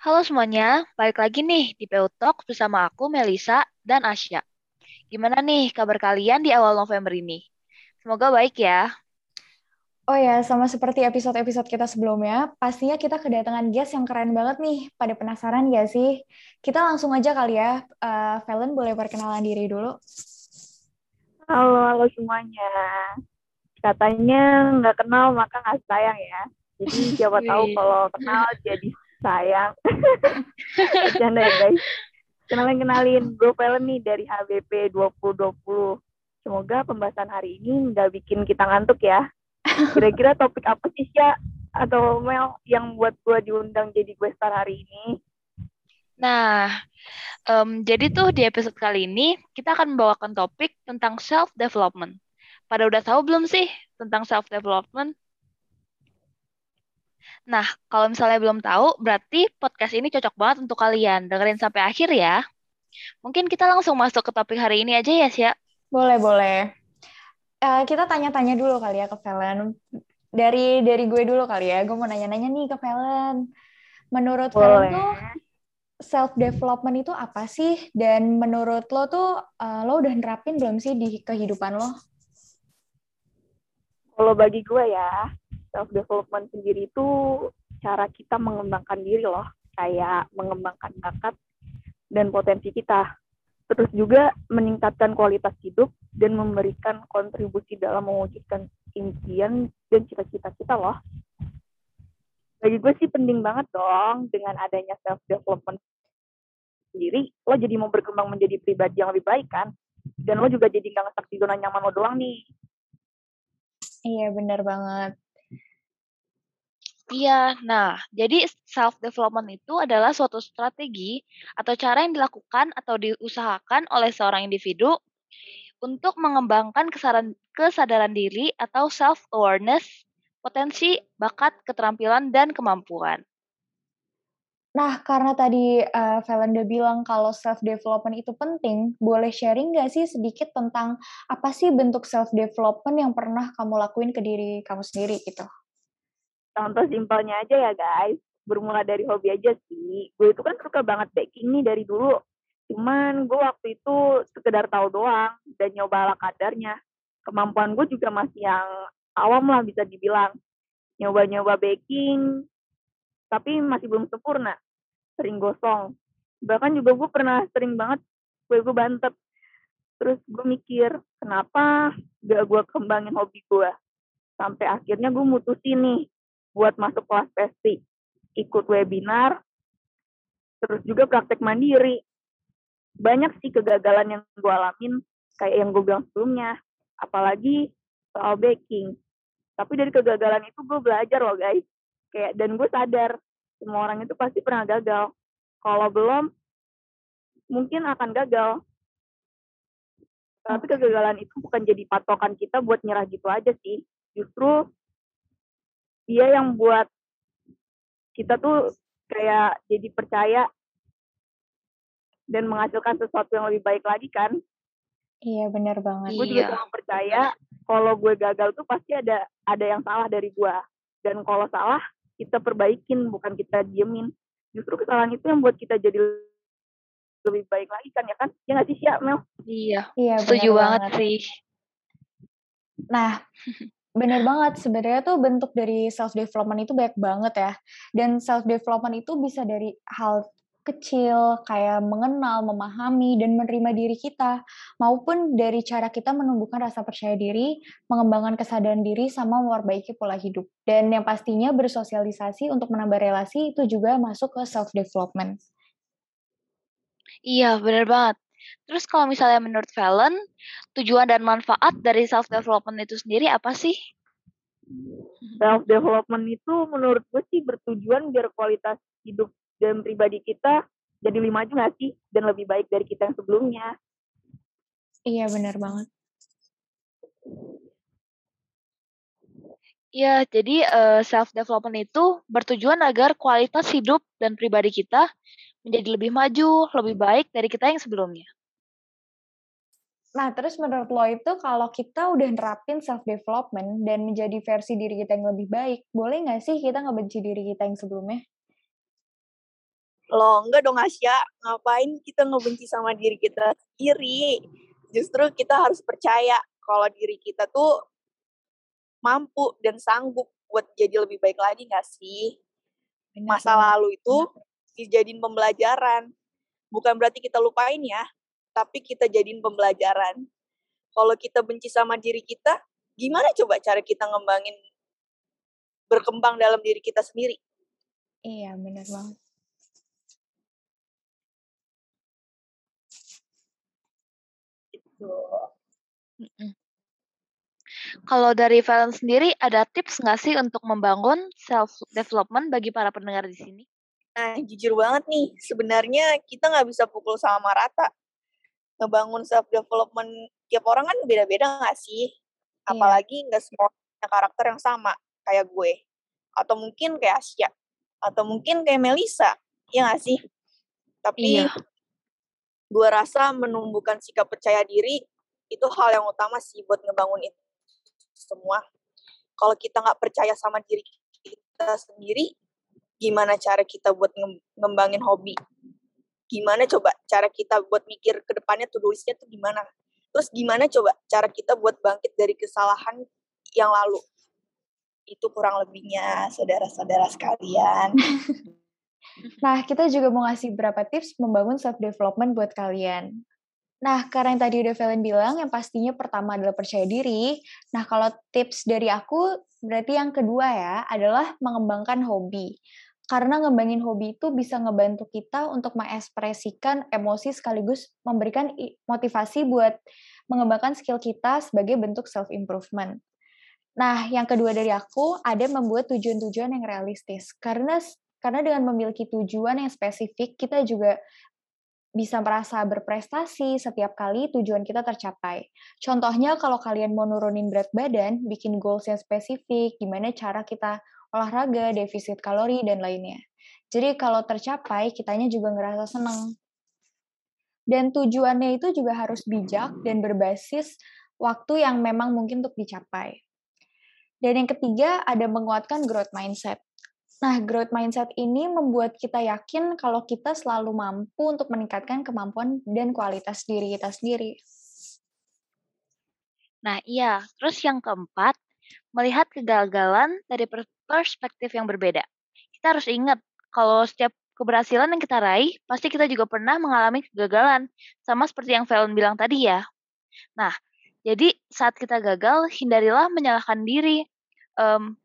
Halo semuanya, balik lagi nih di PU Talk bersama aku Melisa dan Asya. Gimana nih kabar kalian di awal November ini? Semoga baik ya. Oh ya, sama seperti episode-episode kita sebelumnya, pastinya kita kedatangan guest yang keren banget nih. Pada penasaran gak sih? Kita langsung aja kali ya. Uh, Valen boleh perkenalan diri dulu. Halo, halo semuanya. Katanya nggak kenal maka nggak sayang ya. Jadi siapa tahu kalau kenal jadi sayang. Bercanda ya guys. Kenalin kenalin, gue Valen nih dari HBP 2020. Semoga pembahasan hari ini nggak bikin kita ngantuk ya. Kira-kira topik apa sih ya atau Mel yang buat gue diundang jadi gue star hari ini? Nah, um, jadi tuh di episode kali ini kita akan membawakan topik tentang self development. Pada udah tahu belum sih tentang self development? Nah, kalau misalnya belum tahu, berarti podcast ini cocok banget untuk kalian. Dengerin sampai akhir ya. Mungkin kita langsung masuk ke topik hari ini aja ya, Sia. Boleh, boleh. Uh, kita tanya-tanya dulu kali ya ke Valen. Dari dari gue dulu kali ya. Gue mau nanya-nanya nih ke Valen. Menurut Valen tuh self development itu apa sih? Dan menurut lo tuh uh, lo udah nerapin belum sih di kehidupan lo? Kalau bagi gue ya, self development sendiri itu cara kita mengembangkan diri loh. Kayak mengembangkan bakat dan potensi kita. Terus juga meningkatkan kualitas hidup dan memberikan kontribusi dalam mewujudkan impian dan cita-cita kita loh. Bagi gue sih penting banget dong dengan adanya self development sendiri lo jadi mau berkembang menjadi pribadi yang lebih baik kan? Dan lo juga jadi nggak ngesak di zona nyaman lo doang nih. Iya benar banget Iya, nah, jadi self-development itu adalah suatu strategi atau cara yang dilakukan atau diusahakan oleh seorang individu untuk mengembangkan kesadaran, kesadaran diri atau self-awareness, potensi, bakat, keterampilan, dan kemampuan. Nah, karena tadi uh, Valenda bilang kalau self-development itu penting, boleh sharing nggak sih sedikit tentang apa sih bentuk self-development yang pernah kamu lakuin ke diri kamu sendiri gitu? Contoh simpelnya aja ya guys. Bermula dari hobi aja sih. Gue itu kan suka banget baking nih dari dulu. Cuman gue waktu itu sekedar tahu doang dan nyoba ala kadarnya. Kemampuan gue juga masih yang awam lah bisa dibilang. Nyoba-nyoba baking tapi masih belum sempurna. Sering gosong. Bahkan juga gue pernah sering banget gue gue bantet. Terus gue mikir kenapa gak gue kembangin hobi gue? Sampai akhirnya gue mutusin nih buat masuk kelas pasti ikut webinar terus juga praktek mandiri. Banyak sih kegagalan yang gue alamin kayak yang gue bilang sebelumnya apalagi soal baking tapi dari kegagalan itu gue belajar loh guys. Kayak dan gue sadar semua orang itu pasti pernah gagal. Kalau belum mungkin akan gagal. Tapi kegagalan itu bukan jadi patokan kita buat nyerah gitu aja sih. Justru dia yang buat kita tuh kayak jadi percaya dan menghasilkan sesuatu yang lebih baik lagi kan? Iya benar banget. Gue juga iya. percaya kalau gue gagal tuh pasti ada ada yang salah dari gue dan kalau salah kita perbaikin bukan kita diemin. Justru kesalahan itu yang buat kita jadi lebih baik lagi kan ya kan? Ya nggak sih siap Mel? Iya. Iya setuju banget. sih. Nah Bener banget, sebenarnya tuh bentuk dari self development itu banyak banget ya. Dan self development itu bisa dari hal kecil kayak mengenal, memahami dan menerima diri kita maupun dari cara kita menumbuhkan rasa percaya diri, mengembangkan kesadaran diri sama memperbaiki pola hidup. Dan yang pastinya bersosialisasi untuk menambah relasi itu juga masuk ke self development. Iya, bener banget. Terus kalau misalnya menurut Valen, tujuan dan manfaat dari self development itu sendiri apa sih? Self development itu menurut gue sih bertujuan biar kualitas hidup dan pribadi kita jadi lebih maju nggak sih dan lebih baik dari kita yang sebelumnya. Iya benar banget. Ya, jadi uh, eh, self development itu bertujuan agar kualitas hidup dan pribadi kita menjadi lebih maju, lebih baik dari kita yang sebelumnya. Nah, terus menurut lo itu kalau kita udah nerapin self-development dan menjadi versi diri kita yang lebih baik, boleh nggak sih kita ngebenci diri kita yang sebelumnya? Loh, enggak dong Asya. Ngapain kita ngebenci sama diri kita sendiri? Justru kita harus percaya kalau diri kita tuh mampu dan sanggup buat jadi lebih baik lagi gak sih? Masa lalu itu dijadiin pembelajaran. Bukan berarti kita lupain ya, tapi kita jadiin pembelajaran. Kalau kita benci sama diri kita, gimana coba cara kita ngembangin berkembang dalam diri kita sendiri? Iya, benar banget. Itu. Kalau dari Valen sendiri, ada tips nggak sih untuk membangun self-development bagi para pendengar di sini? Nah, jujur banget nih, sebenarnya kita nggak bisa pukul sama rata. Ngebangun self-development tiap orang kan beda-beda nggak sih? Iya. Apalagi nggak semua punya karakter yang sama, kayak gue. Atau mungkin kayak Asia. Atau mungkin kayak Melisa, ya nggak sih? Tapi Iya. gue rasa menumbuhkan sikap percaya diri itu hal yang utama sih buat ngebangun itu semua. Kalau kita nggak percaya sama diri kita sendiri, gimana cara kita buat ngem- ngembangin hobi? Gimana coba cara kita buat mikir ke depannya tuh tulisnya tuh gimana? Terus gimana coba cara kita buat bangkit dari kesalahan yang lalu? Itu kurang lebihnya saudara-saudara sekalian. Nah, kita juga mau ngasih beberapa tips membangun self-development buat kalian. Nah, karena yang tadi udah Valen bilang, yang pastinya pertama adalah percaya diri. Nah, kalau tips dari aku, berarti yang kedua ya, adalah mengembangkan hobi. Karena ngembangin hobi itu bisa ngebantu kita untuk mengekspresikan emosi sekaligus memberikan motivasi buat mengembangkan skill kita sebagai bentuk self-improvement. Nah, yang kedua dari aku, ada membuat tujuan-tujuan yang realistis. Karena karena dengan memiliki tujuan yang spesifik, kita juga bisa merasa berprestasi setiap kali tujuan kita tercapai. Contohnya kalau kalian mau nurunin berat badan, bikin goals yang spesifik, gimana cara kita olahraga, defisit kalori, dan lainnya. Jadi kalau tercapai, kitanya juga ngerasa seneng. Dan tujuannya itu juga harus bijak dan berbasis waktu yang memang mungkin untuk dicapai. Dan yang ketiga, ada menguatkan growth mindset. Nah, growth mindset ini membuat kita yakin kalau kita selalu mampu untuk meningkatkan kemampuan dan kualitas diri kita sendiri. Nah, iya. Terus yang keempat, melihat kegagalan dari perspektif yang berbeda. Kita harus ingat kalau setiap keberhasilan yang kita raih, pasti kita juga pernah mengalami kegagalan. Sama seperti yang Valen bilang tadi ya. Nah, jadi saat kita gagal, hindarilah menyalahkan diri. Em,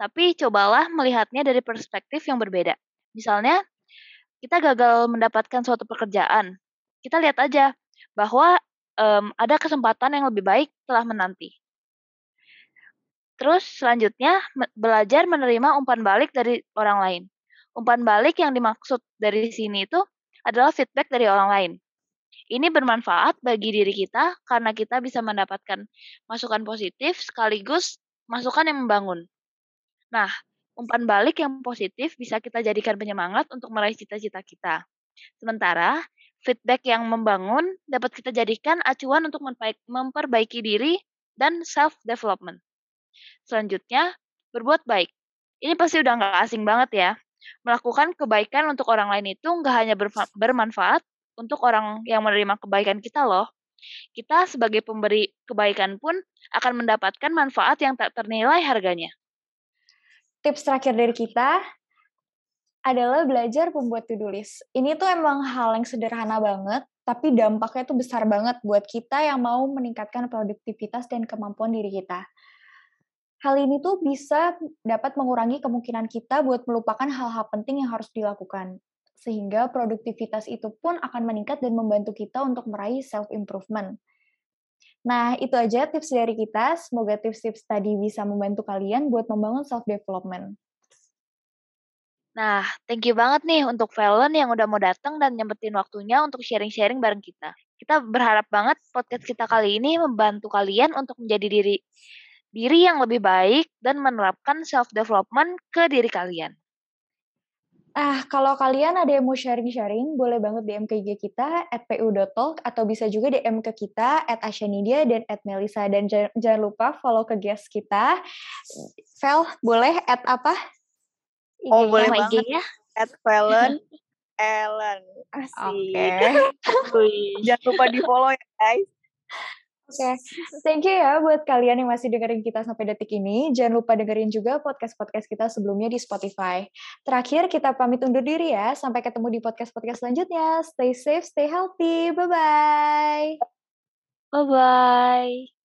tapi cobalah melihatnya dari perspektif yang berbeda. Misalnya, kita gagal mendapatkan suatu pekerjaan. Kita lihat aja bahwa em, ada kesempatan yang lebih baik telah menanti. Terus selanjutnya belajar menerima umpan balik dari orang lain. Umpan balik yang dimaksud dari sini itu adalah feedback dari orang lain. Ini bermanfaat bagi diri kita karena kita bisa mendapatkan masukan positif sekaligus masukan yang membangun. Nah, umpan balik yang positif bisa kita jadikan penyemangat untuk meraih cita-cita kita. Sementara, feedback yang membangun dapat kita jadikan acuan untuk memperbaik- memperbaiki diri dan self-development. Selanjutnya, berbuat baik. Ini pasti udah nggak asing banget ya. Melakukan kebaikan untuk orang lain itu nggak hanya bermanfaat untuk orang yang menerima kebaikan kita loh. Kita sebagai pemberi kebaikan pun akan mendapatkan manfaat yang tak ternilai harganya. Tips terakhir dari kita adalah belajar membuat to-do list. Ini tuh emang hal yang sederhana banget, tapi dampaknya tuh besar banget buat kita yang mau meningkatkan produktivitas dan kemampuan diri kita. Hal ini tuh bisa dapat mengurangi kemungkinan kita buat melupakan hal-hal penting yang harus dilakukan. Sehingga produktivitas itu pun akan meningkat dan membantu kita untuk meraih self-improvement. Nah, itu aja tips dari kita. Semoga tips-tips tadi bisa membantu kalian buat membangun self-development. Nah, thank you banget nih untuk Valen yang udah mau datang dan nyempetin waktunya untuk sharing-sharing bareng kita. Kita berharap banget podcast kita kali ini membantu kalian untuk menjadi diri diri yang lebih baik dan menerapkan self-development ke diri kalian. Ah, kalau kalian ada yang mau sharing-sharing, boleh banget DM ke IG kita, at pu.talk, atau bisa juga DM ke kita, at Asyanidia dan at Melisa. Dan jangan, jangan lupa follow ke guest kita. Vel, boleh at apa? Oh, IG-nya? boleh banget. IG-nya? At Valen, Ellen. Asik. Oke. Jangan lupa di follow ya guys. Oke, okay. thank you ya buat kalian yang masih dengerin kita sampai detik ini. Jangan lupa dengerin juga podcast-podcast kita sebelumnya di Spotify. Terakhir, kita pamit undur diri ya. Sampai ketemu di podcast-podcast selanjutnya. Stay safe, stay healthy. Bye-bye. Bye-bye.